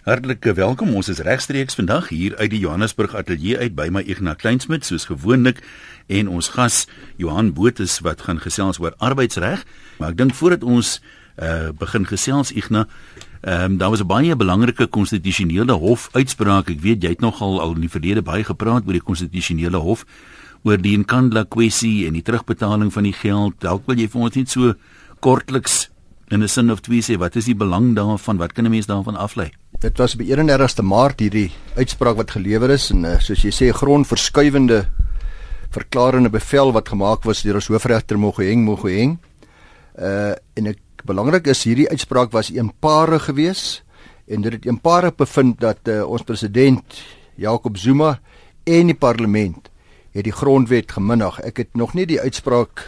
Hartlike welkom. Ons is regstreeks vandag hier uit die Johannesburg Ateljee uit by my Ignas Kleinsmid soos gewoonlik en ons gas Johan Botus wat gaan gesels oor arbeidsreg. Maar ek dink voordat ons uh, begin gesels Ignas, ehm um, daar was 'n baie belangrike konstitusionele hof uitspraak. Ek weet jy het nogal al in die verlede baie gepraat oor die konstitusionele hof oor die Nkandla kwessie en die terugbetaling van die geld. Dalk wil jy vir ons net so kortliks in 'n sin of twee sê wat is die belang daarvan? Wat kan 'n mens daarvan aflei? Dit was op 31ste Maart hierdie uitspraak wat gelewer is en uh, soos jy sê grondverskuivende verklarende bevel wat gemaak was deur ons hoofregter Mogoeng Mogoeng. Uh en ek belangrik is hierdie uitspraak was eenparig geweest en dit het eenparig bevind dat uh, ons president Jacob Zuma en die parlement het die grondwet geminnig. Ek het nog nie die uitspraak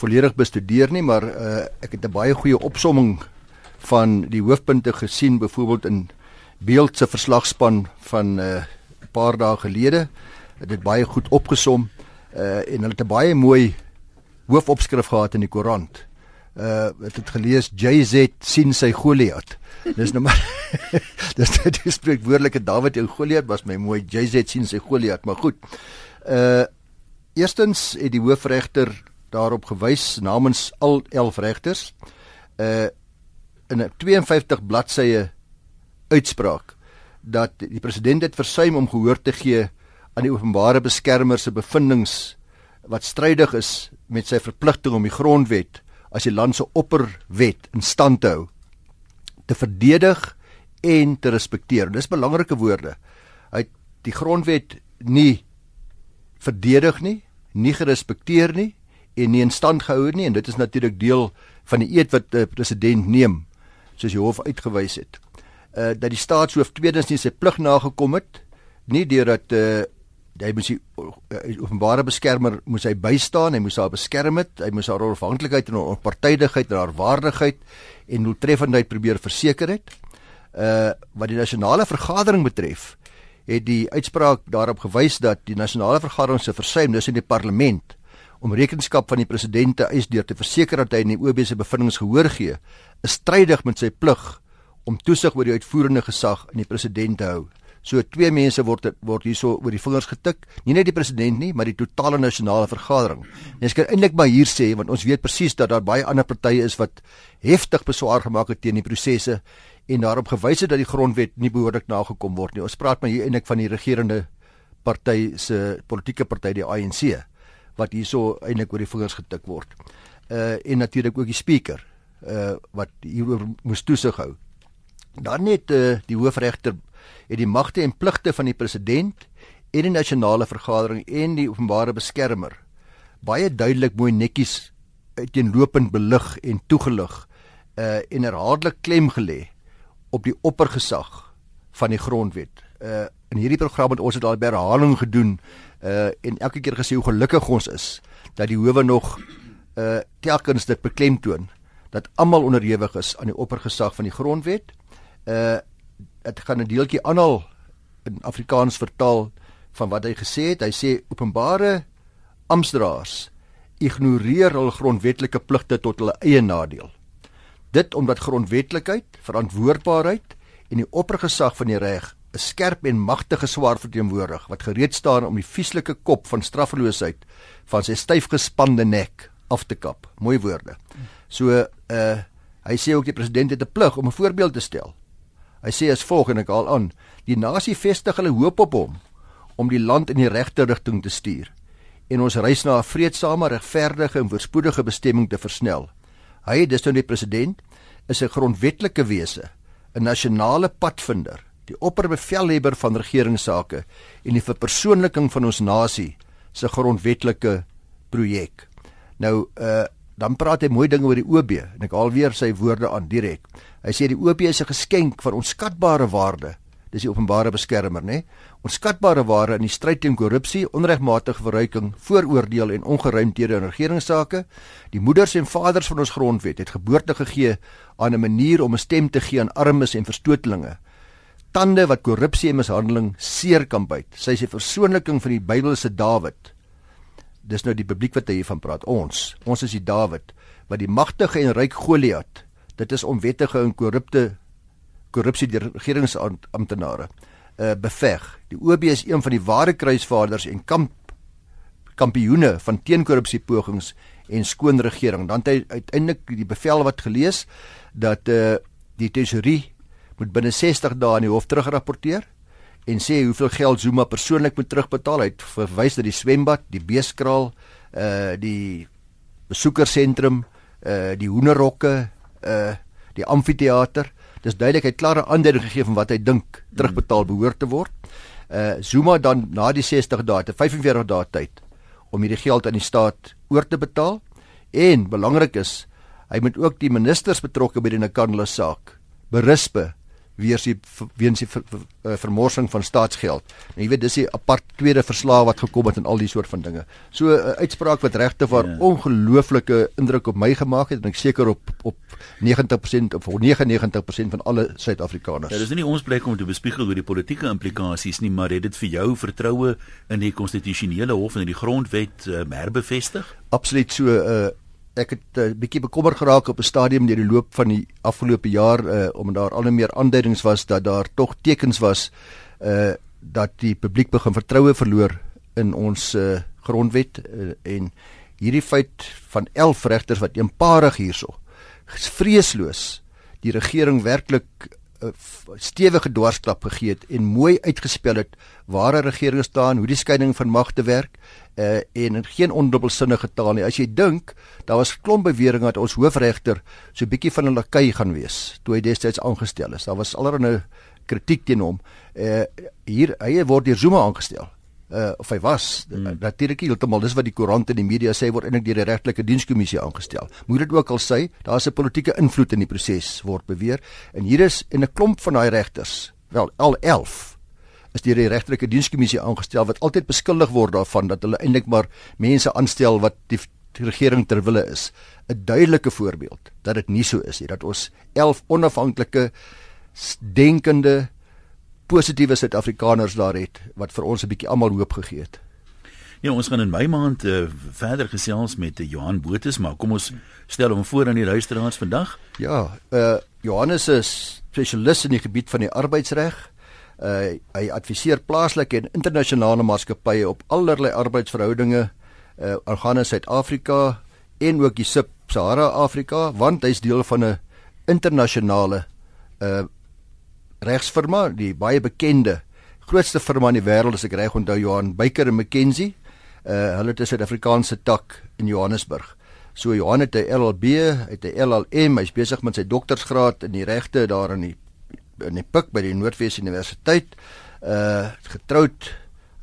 volledig bestudeer nie, maar uh, ek het 'n baie goeie opsomming van die hoofpunte gesien byvoorbeeld in Beeld se verslagspan van 'n uh, paar dae gelede. Dit het baie goed opgesom uh, en hulle het 'n baie mooi hoofopskrif gehad in die koerant. Uh het dit gelees JZ sien sy Goliat. Dis nou maar dis dit spreek woordelike Dawid en Goliat was my mooi JZ sien sy Goliat, maar goed. Uh eerstens het die hoofregter daarop gewys namens al 11 regters uh in 'n 52 bladsye uitspraak dat die president het versuim om gehoor te gee aan die openbare beskermer se bevindinge wat strydig is met sy verpligting om die grondwet as die land se opperwet in stand te hou te verdedig en te respekteer. Dis belangrike woorde. Hy het die grondwet nie verdedig nie, nie gerespekteer nie en nie in stand gehou nie en dit is natuurlik deel van die eed wat die president neem soos die hof uitgewys het. Uh dat die staatshoof tweedens nie sy plig nagekom het nie deurdat uh hy moes die uh, openbare beskermer moes hy bystaan, hy moes haar beskerm het, hy moes haar onafhanklikheid en onpartydigheid en haar waardigheid en doeltreffendheid probeer verseker het. Uh wat die nasionale vergadering betref, het die uitspraak daarop gewys dat die nasionale vergadering se versuim dis in die parlement om rekenskap van die president te eis deur te verseker dat hy in die OB se bevindinge gehoor gee, is strydig met sy plig om toesig oor die uitvoerende gesag in die president te hou. So twee mense word word hierso oor die vingers getik, nie net die president nie, maar die totale nasionale vergadering. En ek kan eintlik maar hier sê want ons weet presies dat daar baie ander partye is wat heftig beswaar gemaak het teen die prosesse en daarop gewys het dat die grondwet nie behoorlik nagekom word nie. Ons praat maar hier eintlik van die regerende party se politieke party die ANC wat hierso eintlik oor die vingers getik word. Uh en natuurlik ook die speaker uh wat hieroor moes toesig hou. Dan net uh die hoofregter het die magte en pligte van die president en die nasionale vergadering en die openbare beskermer baie duidelik mooi netjies uiteenlopend belig en toegelig uh en herhaaldelik klem gelê op die oppergesag van die grondwet. Uh in hierdie program het ons dit al by herhaling gedoen uh en elke keer gesê hoe gelukkig ons is dat die howe nog uh telkens dit beklemtoon dat almal onderhewig is aan die oppergesag van die grondwet. Uh dit gaan 'n deeltjie aanhaal in Afrikaans vertaal van wat hy gesê het. Hy sê openbare amptdraers ignoreer hul grondwetlike pligte tot hulle eie nadeel. Dit omdat grondwetlikheid, verantwoordbaarheid en die oppergesag van die reg 'n skerp en magtige swaar verteenwoordig wat gereed staan om die vieslike kop van straffeloosheid van sy styf gespande nek af te kap. Mooi woorde. So uh hy sê ook die president het 'n plig om 'n voorbeeld te stel. Hy sê as volg en ek haal aan: Die nasie vestig hulle hoop op hom om die land in die regte rigting te stuur en ons reis na 'n vredesame, regverdige en voorspoedige bestemming te versnel. Hy, dis nou die president, is 'n grondwetlike wese, 'n nasionale padvinder die opperbevelhebber van regeringsake en die verpersoonliking van ons nasie se grondwetlike projek. Nou uh dan praat hy mooi dinge oor die OB en ek haal weer sy woorde aan direk. Hy sê die OB is 'n geskenk van onskatbare waarde. Dis die openbare beskermer, né? Onskatbare waarde in die stryd teen korrupsie, onregmatige verryking, vooroordeel en ongeruimthede in regeringsake. Die moeders en vaders van ons grondwet het geboorte gegee aan 'n manier om 'n stem te gee aan armes en verstotelinge tande wat korrupsie en mishandeling seer kan byt. Sy is die versoonliking van die Bybelse Dawid. Dis nou die publiek wat hiervan praat. Ons, ons is die Dawid wat die magtige en ryk Goliat. Dit is onwettige en korrupte korrupsie deur regeringsamptenare uh beveg. Die OB is een van die ware kruisvaarders en kamp kampioene van teenkorrupsie pogings en skoon regering. Dan het hy uiteindelik die bevel wat gelees dat uh die tesorie moet binne 60 dae aan die hof terugrapporteer en sê hoeveel geld Zuma persoonlik moet terugbetaal. Hy het verwys dat die swembad, die beeskraal, uh die besoekersentrum, uh die hoenderhokke, uh die amfitheater. Dis duidelik hy het klare aanduiding gegee van wat hy dink terugbetaal behoort te word. Uh Zuma dan na die 60 dae, te 45 dae tyd om hierdie geld aan die staat oor te betaal en belangrik is hy moet ook die ministers betrokke by die Nkandla saak berispe weens die weens die ver, ver, ver, vermorsing van staatsgeld. En jy weet dis 'n apart tweede verslag wat gekom het en al die soort van dinge. So 'n uh, uitspraak wat regte waar ja. ongelooflike indruk op my gemaak het en ek seker op op 90% of 99% van alle Suid-Afrikaners. Ja, dis nie ons plek om te bespiegel oor die politieke implikasies nie, maar het dit vir jou vertroue in die konstitusionele hof en in die grondwet uh, herbevestig? Absoluut so uh, eh, ek het 'n uh, eh, bietjie bekommer geraak op 'n stadium deur die loop van die afgelope jaar uh, omdat daar al meer aanduidings was dat daar tog tekens was uh dat die publiek begin vertroue verloor in ons uh, grondwet uh, en hierdie feit van 11 regters wat eenparig hierso vreesloos die regering werklik stewige dwarsklap gegee het en mooi uitgespel het waar 'n regering staan, hoe die skeiding van magte werk uh, en geen ondubbelsinnige taal nie. As jy dink, daar was klomp beweringe dat ons hoofregter so 'n bietjie van 'n lakai gaan wees toe hy destyds aangestel is. Daar was allerlei kritiek teen hom. Uh hier hy word deur Zuma aangestel. Uh of hy was hmm. natuurlik heeltemal dis wat die koerante en die media sê word eintlik deur die regtelike dienskommissie aangestel. Moet dit ook al sê, daar's 'n politieke invloed in die proses word beweer en hier is en 'n klomp van daai regters, wel al 11 is deur die regterlike dienskommissie aangestel wat altyd beskuldig word daarvan dat hulle eintlik maar mense aanstel wat die regering ter wille is. 'n Duidelike voorbeeld dat dit nie so is nie dat ons 11 onafhanklike denkende positiewe Suid-Afrikaners daar het wat vir ons 'n bietjie almal hoop gegee het. Ja, ons gaan in my maand uh, verder gesels met uh, Johan Botus, maar kom ons stel hom voor aan die luisteraars vandag. Ja, uh Johannes is spesialis in die gebied van die arbeidsreg. Uh, hy adviseer plaaslike en internasionale maatskappye op allerlei arbeidsverhoudinge uh organe Suid-Afrika en ook die Sub-Sahara Afrika want hy's deel van 'n internasionale uh regsfirma, die baie bekende grootste firma in die wêreld as ek reg onthou Johan Baker and McKenzie. Uh hulle het 'n Suid-Afrikaanse tak in Johannesburg. So Johan het 'n LLB, het 'n LLM, hy's besig met sy doktorsgraad in die regte daar in die in die Pik by die Noordwes Universiteit. Uh getroud.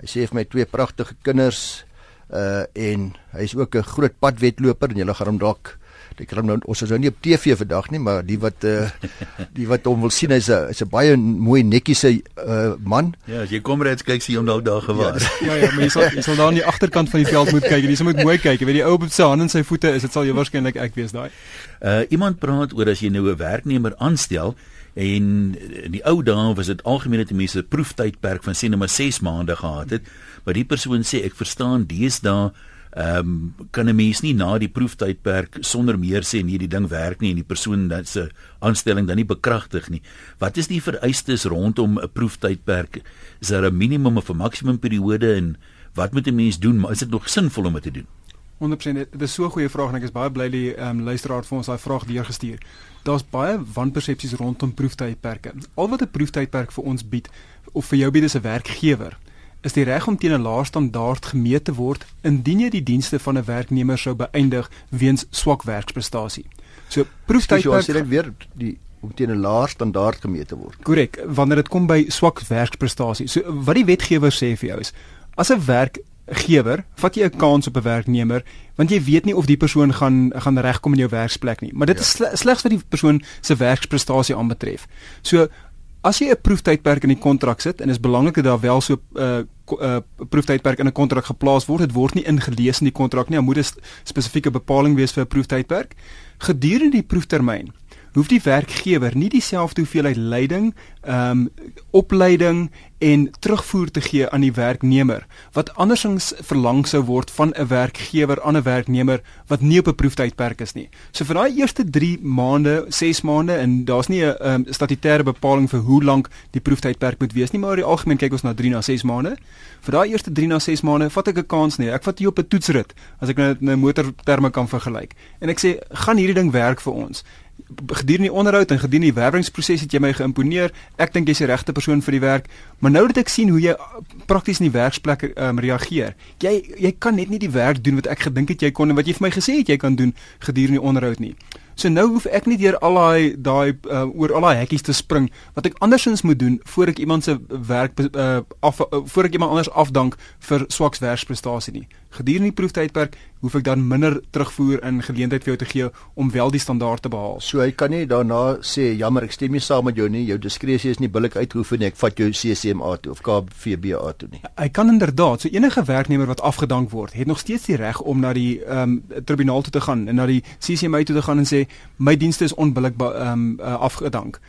Hy sê vir my twee pragtige kinders uh en hy's ook 'n groot padwedloper en jy gaan hom dalk ek kan nou ons is nou nie op TV vandag nie maar die wat uh die wat hom wil sien hy's 'n hy's 'n baie mooi netjiese uh man. Ja, as jy kom reeds kyk sien jy hom dalk daar gewas. Ja, ja, ja, maar jy sal jy sal daar aan die agterkant van die veld moet kyk en jy moet mooi kyk. Jy weet die ou op sy hande en sy voete is dit sal jy waarskynlik ek wees daai. Uh iemand praat oor as jy nou 'n werknemer aanstel En in die ou dae was dit algemeen dat mense 'n proeftydperk van sien maar 6 maande gehad het. Maar die persoon sê ek verstaan deesdae ehm um, kan 'n mens nie na die proeftydperk sonder meer sê nee die ding werk nie en die persoon dat se aanstelling dan nie bekragtig nie. Wat is die vereistes rondom 'n proeftydperk? Is daar 'n minimum of 'n maksimum periode en wat moet 'n mens doen? Maar is dit nog sinvol om dit te doen? 100% dit is so 'n goeie vraag en ek is baie bly die ehm um, luisteraar vir ons daai vraag deurgestuur. Daar's baie wanpersepsies rondom proeftydperke. Al wat 'n proeftydperk vir ons bied of vir jou bied as 'n werkgewer, is die reg om teen 'n laer standaard gemeet te word indien jy die dienste van 'n werknemer sou beëindig weens swak werksprestasie. So proeftydperk sê dit weer die om teen 'n laer standaard gemeet te word. Korrek, wanneer dit kom by swak werksprestasie. So wat die wetgewer sê vir jou is as 'n werk gewer, vat jy 'n kans op 'n werknemer want jy weet nie of die persoon gaan gaan regkom in jou werksplek nie. Maar dit ja. is slegs wat die persoon se werksprestasie aanbetref. So as jy 'n proeftydperk in die kontrak sit en is belangrik dat daar wel so 'n uh, uh, proeftydperk in 'n kontrak geplaas word, dit word nie ingelees in die kontrak nie. Daar moet 'n spesifieke bepaling wees vir 'n proeftydperk. Gedurende die proeftermyn hoef die werkgewer nie dieselfde hoeveelheid leiding, ehm um, opleiding en terugvoer te gee aan die werknemer wat andersins verlang sou word van 'n werkgewer aan 'n werknemer wat nie op 'n proeftydperk is nie. So vir daai eerste 3 maande, 6 maande en daar's nie 'n um, statutêre bepaling vir hoe lank die proeftydperk moet wees nie, maar oor die algemeen kyk ons na 3 na 6 maande. Vir daai eerste 3 na 6 maande vat ek 'n kans nie. Ek vat hier op 'n toetsrit as ek nou 'n motorterme kan vergelyk. En ek sê, gaan hierdie ding werk vir ons? Gedurende die onderhoud en gedurende die werwingsproses het jy my geïmponeer. Ek dink jy's die regte persoon vir die werk. Maar nou dat ek sien hoe jy prakties in die werksplek um, reageer, jy jy kan net nie die werk doen wat ek gedink het jy kon en wat jy vir my gesê het jy kan doen gedurende die onderhoud nie. So nou hoef ek nie deur al daai daai uh, oor al daai hekkies te spring wat ek andersins moet doen voor ek iemand se werk uh, af uh, voor ek iemand anders afdank vir swaks werksprestasie nie. Gedurende die proeftydperk hoef ek dan minder terugvoer in geleentheid vir jou te gee om wel die standaard te behaal. So hy kan nie daarna sê jammer ek stem nie saam met jou nie, jou diskresie is nie billik uitgeoefen nie, ek vat jou CCMA toe of KVBA toe nie. Hy kan inderdaad, so enige werknemer wat afgedank word, het nog steeds die reg om na die ehm um, tribunaal toe te gaan en na die CCMA toe te gaan en sê my dienste is onbillik ehm um, uh, afgedank.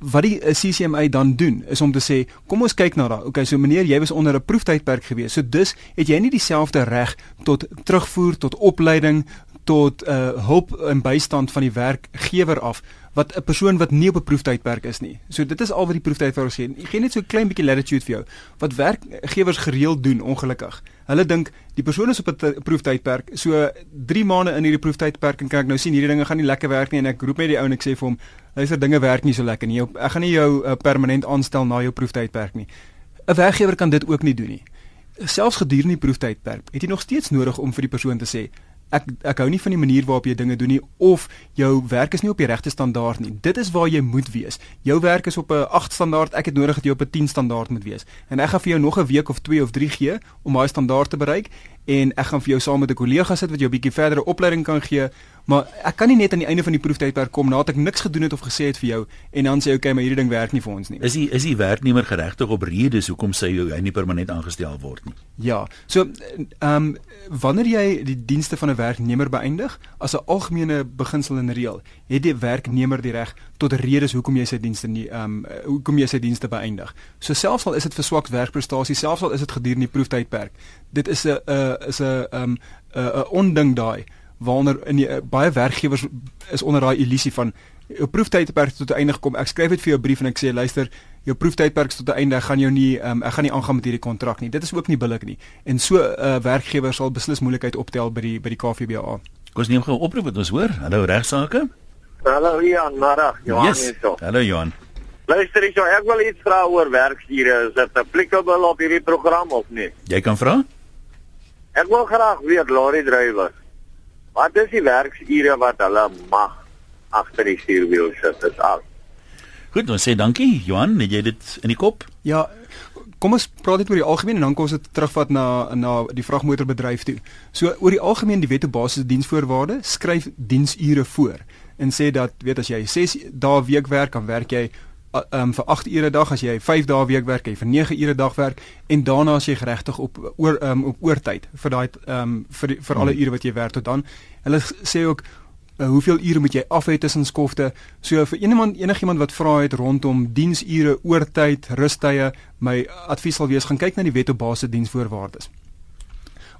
Wat die uh, CCMA dan doen is om te sê kom ons kyk na daai. Okay, so meneer, jy was onder 'n proeftydperk gewees. So dus het jy nie dieselfde reg tot terugvoer, tot opleiding, tot uh hulp en bystand van die werkgewer af wat 'n persoon wat nie op 'n proeftydperk is nie. So dit is al wat die proeftydperk sê. Ek gee net so 'n klein bietjie latitude vir jou. Wat werkgewers gereeld doen ongelukkig. Hulle dink die persoon is op 'n proeftydperk. So 3 maande in hierdie proeftydperk en kyk ek nou sien hierdie dinge gaan nie lekker werk nie en ek roep net die ou en ek sê vir hom, luister dinge werk nie so lekker nie. Ek gaan nie jou uh, permanent aanstel na jou proeftydperk nie. 'n Werkgewer kan dit ook nie doen nie. Selfs gedurende die proeftydperk het jy nog steeds nodig om vir die persoon te sê ek ek hou nie van die manier waarop jy dinge doen nie of jou werk is nie op die regte standaard nie. Dit is waar jy moet wees. Jou werk is op 'n 8 standaard, ek het nodig dat jy op 'n 10 standaard moet wees. En ek gaan vir jou nog 'n week of 2 of 3 gee om daai standaard te bereik en ek gaan vir jou saam met 'n kollega sit wat jou 'n bietjie verdere opleiding kan gee Maar ek kan nie net aan die einde van die proeftydperk kom nadat ek niks gedoen het of gesê het vir jou en dan sê okay, maar hierdie ding werk nie vir ons nie. Is die is die werknemer geregtig op redes hoekom sy jou nie permanent aangestel word nie? Ja. So ehm um, wanneer jy die dienste van 'n werknemer beëindig as 'n algemene beginsel en reël, het die werknemer die reg tot redes hoekom jy sy dienste nie ehm um, hoekom jy sy dienste beëindig. So selfs al is dit vir swak werkprestasie, selfs al is dit gedurende die proeftydperk, dit is 'n 'n is 'n ehm 'n 'n onding daai waaronder in die, uh, baie werkgewers is onder daai illusie van jou proeftydperk tot 'n einde gekom. Ek skryf dit vir jou brief en ek sê luister, jou proeftydperk tot 'n einde, ek gaan jou nie um, ek gaan nie aangaan met hierdie kontrak nie. Dit is ook nie billik nie. En so 'n uh, werkgewer sal beslis moeilikheid optel by die by die KVBA. Kom ons neem gou 'n oproep wat ons hoor. Hallo regsaake. Hallo Jan, Mara. Johan yes. hier so. Hallo Johan. Luister hier, so, ek wil iets vra oor werksure. Is dit applicable op hierdie program of nie? Jy kan vra. Ek wil graag weet lorry drywers Wat is die werksure wat hulle mag agter die stuurwiel sit? Dis al. Goed, ons sê dankie. Johan, het jy dit in die kop? Ja. Kom ons praat net oor die algemeen en dan kom ons dit terugvat na na die vragmotorbedryf toe. So oor die algemeen die wet op basis diensvoorwaardes skryf diensure voor en sê dat weet as jy 6 dae week werk, dan werk jy um, vir 8 ure 'n dag as jy 5 dae week werk, jy vir 9 ure 'n dag werk en daarna as jy geregtig op oor um, op oortyd vir daai um, vir die, vir alle hmm. ure wat jy werk tot dan. Hulle sê ook uh, hoeveel ure moet jy af hê tussen skofte. So vir enigiemand enigiemand wat vra het rondom diensure, oortyd, rustye, my advies sal wees gaan kyk na die wet op basis diensvoorwaardes.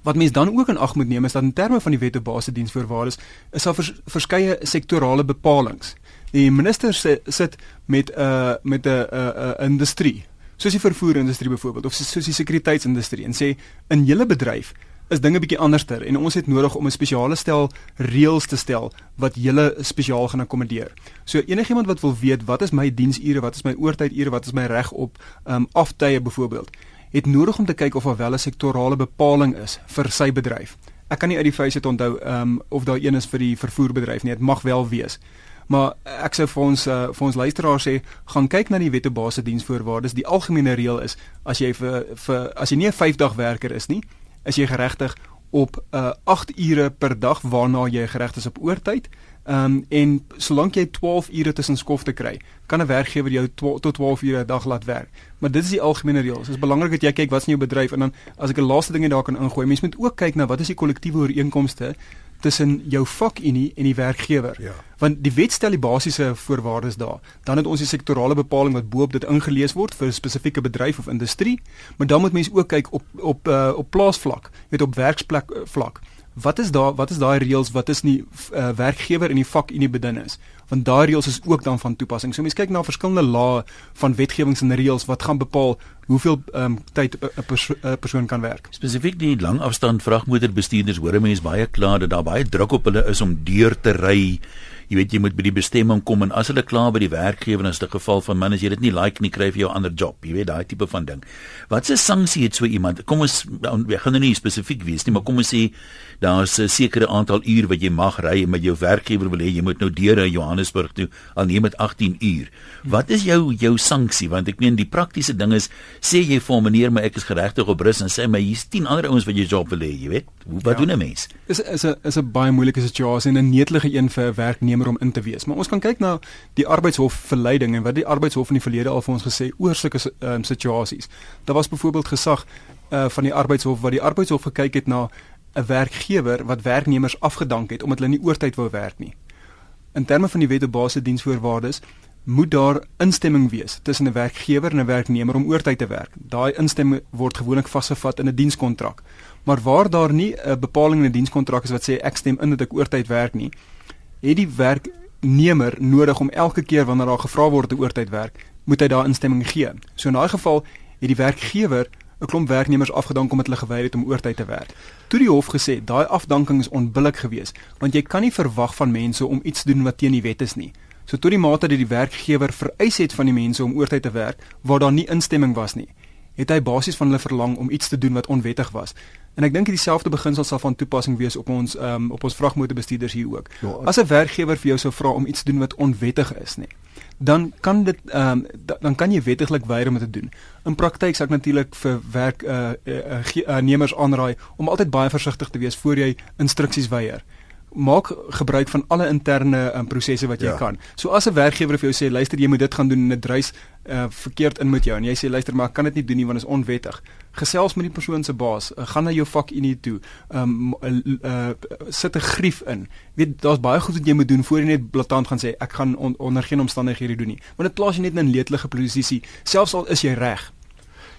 Wat mens dan ook in ag moet neem is dat in terme van die wet op basis diensvoorwaardes is daar vers, verskeie sektorale bepalinge die minister sit met 'n uh, met 'n uh, uh, industrie soos die vervoerindustrie byvoorbeeld of soos die sekuriteitsindustrie en sê in julle bedryf is dinge bietjie anderster en ons het nodig om 'n spesiale stel reëls te stel wat julle spesiaal gaan akkommodeer. So enigiemand wat wil weet wat is my diensure, wat is my oortydure, wat is my reg op um, aftye byvoorbeeld, het nodig om te kyk of daar wel 'n sektorale bepaling is vir sy bedryf. Ek kan nie uit die feite onthou um, of daar een is vir die vervoerbedryf nie. Dit mag wel wees. Maar ek sou vir ons uh, vir ons luisteraars sê, gaan kyk na die wette basis diensvoorwaardes. Die algemene reël is as jy vir vir as jy nie 'n 5 dag werker is nie, is jy geregtig op uh, 8 ure per dag waarna jy geregtig is op oortyd. Ehm um, en solank jy 12 ure tussen skofte kry, kan 'n werkgewer jou tot 12 ure 'n dag laat werk. Maar dit is die algemene reël. Dit is belangrik dat jy kyk wat's in jou bedryf en dan as ek 'n laaste ding hier daar kan ingooi, mens moet ook kyk na wat is die kollektiewe ooreenkomste tussen jou vakunie en die werkgewer. Ja. Want die wet stel die basiese voorwaardes daar. Dan het ons die sektorale bepaling wat bo-op dit ingelees word vir 'n spesifieke bedryf of industrie, maar dan moet mense ook kyk op op uh, op plaasvlak, weet op werksplek uh, vlak. Wat is daar wat is daai reëls wat is nie uh, werkgewer in die vakunie bedin is? Want daai reëls is ook dan van toepassing. So mense kyk na verskillende lae van wetgewings en reëls wat gaan bepaal hoeveel um, tyd 'n perso persoon kan werk. Spesifiek die langafstand vragmotorbestuurders hoor mense baie klaar dat daar baie druk op hulle is om deur te ry jy weet jy moet by die bestemming kom en as hulle klaar by die werkgewer is dit geval van man as jy dit nie like nie kry vir jou ander job. Jy weet daai tipe van ding. Wat se sanksie het so iemand? Kom ons we gaan nou nie spesifiek wees nie maar kom ons sê daar's 'n sekere aantal uur wat jy mag ry en met jou werkgewer wil hê jy moet nou deur in Johannesburg toe al neem dit 18 uur. Wat is jou jou sanksie? Want ek meen die praktiese ding is sê jy vir meneer maar ek is geregtig op rus en sê my hier's 10 ander ouens wat jy job wil hê jy weet. Hoe wat ja. doen 'n mens? Is is 'n is 'n baie moeilike situasie en 'n netelige een vir 'n werknemer werknemer om in te wees. Maar ons kan kyk na die arbeidshof verleiding en wat die arbeidshof in die verlede al vir ons gesê oor sulke um, situasies. Daar was byvoorbeeld gesag uh, van die arbeidshof wat die arbeidshof gekyk het na 'n werkgewer wat werknemers afgedank het omdat hulle nie oortyd wou werk nie. In terme van die wet op basiese diensvoorwaardes moet daar instemming wees tussen 'n werkgewer en 'n werknemer om oortyd te werk. Daai instemming word gewoonlik vasgevat in 'n dienskontrak. Maar waar daar nie 'n bepaling in 'n dienskontrak is wat sê ek stem in dat ek oortyd werk nie, het die werknemer nodig om elke keer wanneer daar gevra word oor tyd werk, moet hy daar instemming gee. So in daai geval het die werkgewer 'n klomp werknemers afgedank omdat hulle geweier het om oortyd te werk. Toe die hof gesê, daai afdanking is onbillik geweest, want jy kan nie verwag van mense om iets doen wat teen die wet is nie. So tot die mate dat die werkgewer vereis het van die mense om oortyd te werk waar daar nie instemming was nie, het hy basies van hulle verlang om iets te doen wat onwettig was. En ek dink dieselfde beginsel sal van toepassing wees op ons um, op ons vragmotorbestuurders hier ook. Ja, as 'n werkgewer vir jou sou vra om iets te doen wat onwettig is, nê, dan kan dit um, dan kan jy wettiglik weier om dit te doen. In praktyk sal ek natuurlik vir werk uh, uh, uh, nemers aanraai om altyd baie versigtig te wees voor jy instruksies weier maak gebruik van alle interne um, prosesse wat jy ja. kan. So as 'n werkgewer vir jou sê luister jy moet dit gaan doen en dit dryf uh, verkeerd in met jou en jy sê luister maar ek kan dit nie doen nie want dit is onwettig. Gesels met die persoon se baas, uh, gaan na jou vakunie toe. Um uh, uh, sit 'n grief in. Weet daar's baie goed wat jy moet doen voor jy net blaatant gaan sê ek gaan on, onder geen omstandighede doen nie. Want dit plaas jy net in 'n leedlige posisie selfs al is jy reg.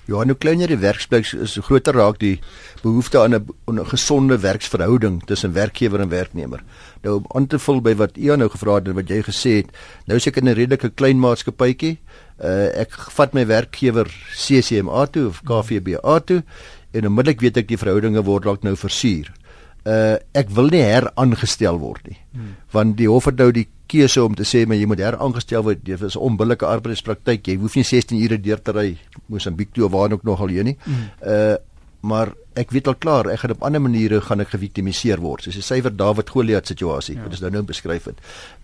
Ja, nou kleiner die werksplek is groter raak die behoefte aan 'n gesonde werksverhouding tussen werkgewer en werknemer. Nou om aan te vul by wat Ian nou gevra het en wat jy gesê het, nou is ek in 'n redelike klein maatskappytjie. Uh ek vat my werkgewer CCMA toe of KVBA toe en onmiddellik weet ek die verhoudinge word dalk nou versuur. Uh ek wil nie heraangestel word nie. Hmm. Want die hof het nou die keuse om te sê maar jy moet heraangestel word. Dit is onbillike arbeidspraktyk. Jy hoef nie 16 ure deur te ry Mosambiek toe of waar ook nog al heen nie. Mm. uh maar ek weet al klaar ek gaan op ander maniere gaan ek geviktimiseer word. Soos 'n syfer Dawid Goliat situasie ja. wat ons nou nou beskryf het.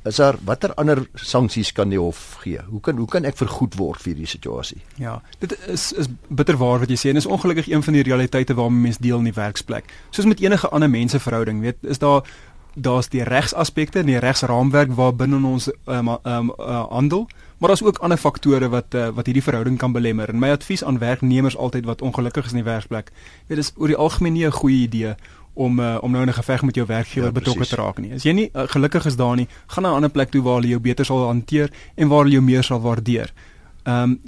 Is daar watter ander sanksies kan die hof gee? Hoe kan hoe kan ek vergoed word vir hierdie situasie? Ja dit is is bitterwaar wat jy sê en is ongelukkig een van die realiteite waarmee mense deel in die werksplek. Soos met enige ander mense verhouding weet is daar daar's die regsaspekte en die regsraamwerk waarbinne ons um, um, uh, handel, maar daar's ook ander faktore wat uh, wat hierdie verhouding kan belemmer. En my advies aan werknemers altyd wat ongelukkig is in die werksplek, weet dis oor die algemeen nie 'n goeie idee om uh, om nou in 'n geveg met jou werkgewer ja, betrokke te raak nie. As jy nie uh, gelukkig is daar nie, gaan na 'n ander plek toe waar hulle jou beter sal hanteer en waar hulle jou meer sal waardeer. Ehm um,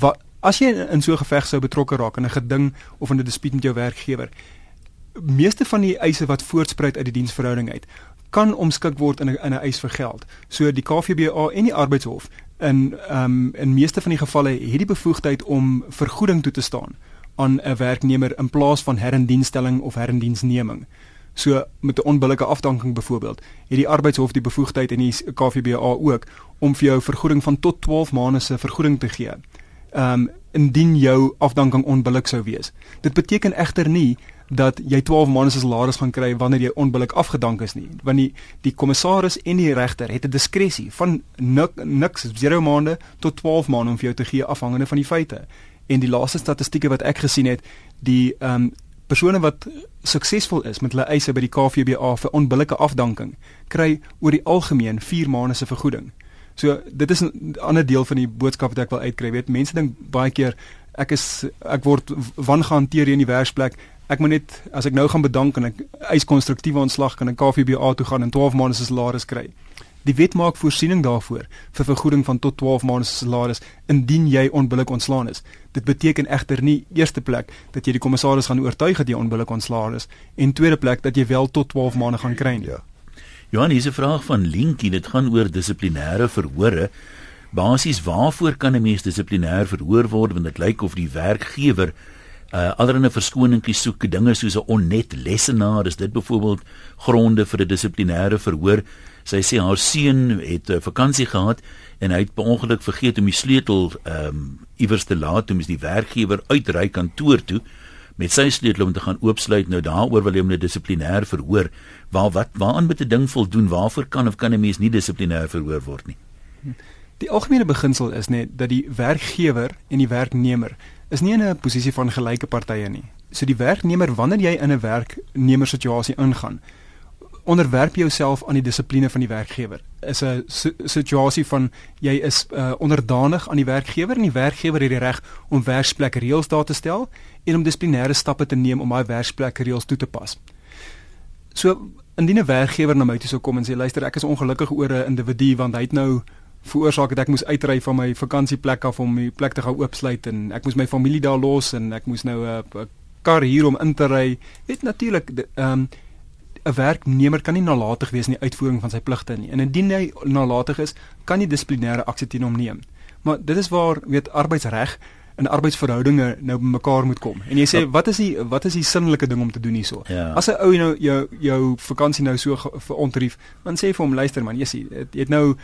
wat as jy in so 'n geveg sou betrokke raak in 'n geding of in 'n dispuut met jou werkgewer, meeste van die eise wat voortspruit uit die diensverhouding uit kan omskik word in 'n in 'n eis vir geld. So die KVBA en die Arbeidshof in ehm um, in meeste van die gevalle het die bevoegdheid om vergoeding toe te staan aan 'n werknemer in plaas van herindienstelling of herindiensneming. So met 'n onbillike afdanking byvoorbeeld, het die Arbeidshof die bevoegdheid en die KVBA ook om vir jou vergoeding van tot 12 maande se vergoeding te gee. Ehm um, indien jou afdanking onbillik sou wees. Dit beteken egter nie dat jy 12 maande se salaris gaan kry wanneer jy onbillik afgedank is nie want die die kommissaris en die regter het 'n diskresie van nik, niks 0 maande tot 12 maande om vir jou te gee afhangende van die feite en die laaste statistieke wat ek gesien het die ehm um, persone wat suksesvol is met hulle eise by die KVBA vir onbillike afdanking kry oor die algemeen 4 maande se vergoeding So dit is 'n ander deel van die boodskap wat ek wil uitkry. Weet mense dink baie keer ek is ek word wangehanteer in die werksplek ek moet net as ek nou gaan bedank en ek eis konstruktiewe ontslag kan ek KVBA toe gaan en 12 maande se salaris kry. Die wet maak voorsiening daarvoor vir vergoeding van tot 12 maande se salaris indien jy onbillik ontslaan is. Dit beteken egter nie eerste plek dat jy die kommissaris gaan oortuig dat jy onbillik ontslaan is en tweede plek dat jy wel tot 12 maande gaan kry nie. Ja. Johan, hier's 'n vraag van Linkie, dit gaan oor dissiplinêre verhore. Basies, waarvoor kan 'n mens dissiplinêr verhoor word wanneer dit lyk of die werkgewer uh allerlei verskoningkies soek, dinge soos 'n onnet lessenaar, is dit byvoorbeeld gronde vir 'n dissiplinêre verhoor? Sy sê haar seun het 'n uh, vakansie gehad en hy het per ongeluk vergeet om die sleutel ehm um, iewers te laat toe mis die werkgewer uitry kantoor toe met sy sleutel om te gaan oopsluit nou daaroor wil hy hom net dissiplinêr verhoor waar wat waaraan moet 'n ding voldoen waarvoor kan of kan 'n mens nie dissiplinêr verhoor word nie Die algemene beginsel is net dat die werkgewer en die werknemer is nie in 'n posisie van gelyke partye nie. So die werknemer wanneer jy in 'n werknemer situasie ingaan, onderwerp jouself aan die dissipline van die werkgewer. Is 'n situasie van jy is uh, onderdanig aan die werkgewer en die werkgewer het die reg om werksplek reëls daar te stel en om dissiplinêre stappe te neem om daai werksplek reëls toe te pas. So indien 'n werkgewer na my toe sou kom en sê luister ek is ongelukkig oor 'n individu want hy het nou veroorsaak het ek moes uitry van my vakansieplek af om die plek te gaan oopsluit en ek moes my familie daar los en ek moes nou 'n kar hier om in te ry. Dit natuurlik ehm um, 'n werknemer kan nie nalatig wees in die uitvoering van sy pligte nie. En indien hy nalatig is, kan jy dissiplinêre aksie teen hom neem. Maar dit is waar weet arbeidsreg en arbeidsverhoudinge nou bymekaar moet kom. En jy sê wat is die wat is die sinnelike ding om te doen hierso? Ja. As 'n ou nou jou jou vakansie nou so verontrief, dan sê vir hom luister man, jy sien, jy het nou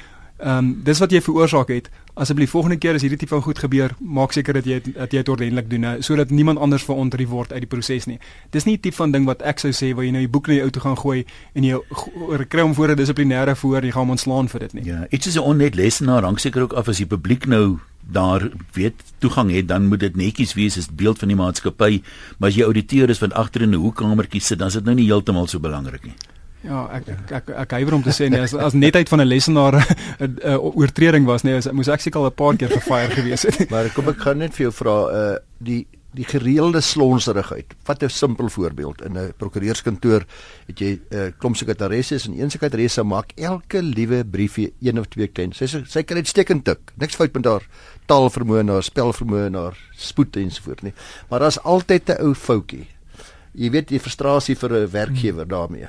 Ehm um, dis wat jy veroorsaak het. Asseblief volgende keer as hierdie tipe van goed gebeur, maak seker dat jy dat jy dit ordentlik doen nou sodat niemand anders verontrief word uit die proses nie. Dis nie 'n tipe van ding wat ek sou sê waar jy nou die boek na jou ou toe gaan gooi en jy kry hom voor 'n dissiplinêre voor, jy gaan hom ontslaan vir dit nie. Ja, iets is 'n onnet lesenaar, hang seker ook af as die publiek nou daar weet toegang het dan moet dit netjies wees as beeld van die maatskappy maar as jy ouditeur is wat agter in 'n hoekkamertjie sit dan is dit nou nie heeltemal so belangrik nie Ja, ek ek ek, ek huiwer om te sê nee, as as netheid van 'n lesenaar 'n oortreding was, nee, moes ek seker al 'n paar keer gefire gewees het. maar kom ek gaan net vir jou vra uh die die gereelde slonserigheid. Vat 'n simpel voorbeeld. In 'n prokureurskantoor het jy 'n uh, klomp sekretaresse en een sekretaresse maak elke liewe briefie een of twee klein. Sy sy kan net steek en tik. Niks fout met haar taalvermoë, haar spelvermoë, haar spoed ensovoorts nie. Maar daar's altyd 'n ou foutjie. Jy weet die frustrasie vir 'n werkgewer daarmee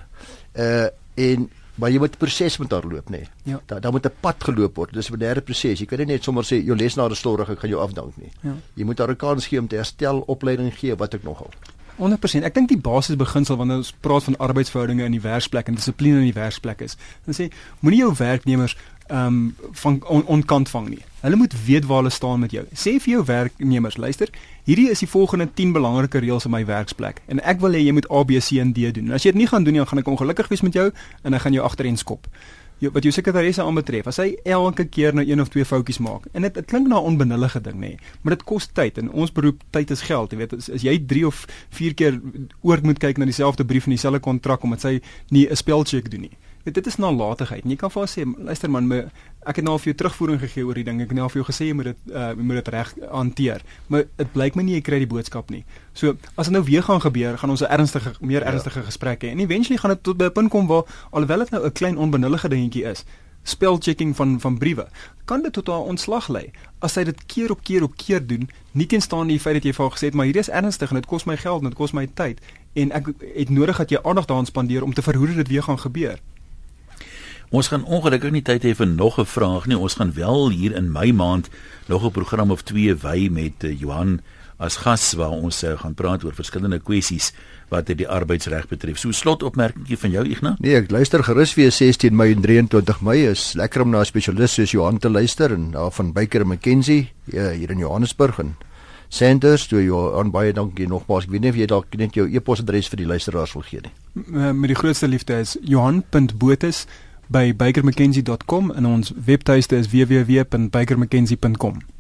uh en maar jy moet proses met haar loop nê. Nee. Ja. Daar daar moet 'n pad geloop word. Dis 'n verdere proses. Jy kan nie net sommer sê jou lesenaar is storig, ek gaan jou afdank nie. Ja. Jy moet haar 'n kans gee om te herstel, opleiding gee, wat ek nogal. 100%. Ek dink die basisbeginsel wanneer ons praat van arbeidsverhoudinge in die werksplek en dissipline in die werksplek is, dan sê moenie jou werknemers ehm um, van on, onkant vang nie. Hulle moet weet waar hulle staan met jou. Sê vir jou werknemers, luister, hierdie is die volgende 10 belangrike reëls in my werksplek en ek wil hê jy moet A B C en D doen. En as jy dit nie gaan doen nie, dan gaan ek ongelukkig wees met jou en ek gaan jou agtereen skop. Jy wat jou sekretaresse aanbetref, as hy elke keer nou een of twee foutjies maak en dit klink na 'n onbenullige ding nê, maar dit kos tyd en ons beroep tyd is geld, jy weet as, as jy 3 of 4 keer oor moet kyk na dieselfde brief en dieselfde kontrak omdat sy nie 'n spelcheck doen nie. Weet, dit is nalatigheid. Jy kan vir haar sê, luister man, my, ek het nou al vir jou terugvoering gegee oor die ding. Ek het nou al vir jou gesê jy moet dit uh moet dit reg hanteer. Maar dit blyk my nie jy kry die boodskap nie. So, as dit nou weer gaan gebeur, gaan ons 'n ernstige meer ja. ernstige gesprek hê. En eventually gaan dit tot by 'n punt kom waar alhoewel dit nou 'n klein onbenullige dingetjie is, spelchecking van van briewe, kan dit tot 'n ontslag lei. As hy dit keer op keer op keer doen, nie teenstaande die feit dat jy vir haar gesê het, maar hierdie is ernstig en dit kos my geld en dit kos my tyd en ek het nodig dat jy aandag daaraan spandeer om te verhoed dat dit weer gaan gebeur. Ons gaan ongelukkig nie tyd hê vir nog 'n vraag nie. Ons gaan wel hier in Mei maand nog 'n program of twee wy met uh, Johan as gas waar ons uh, gaan praat oor verskillende kwessies wat die arbeidsreg betref. So slotopmerkingie van jou Ignas? Nee, ek luister gerus weer 16 Mei en 23 Mei is lekker om na 'n spesialis soos Johan te luister en daar van Baker McKenzie ja, hier in Johannesburg en Sanders, toe jy aan baie dankie nogmaals. Ek weet nie of jy dalk net jou e-posadres vir die luisteraars wil gee nie. Met die grootste liefde is johan.botus by bakermckenzie.com en ons webtuiste is www.bakermckenzie.com.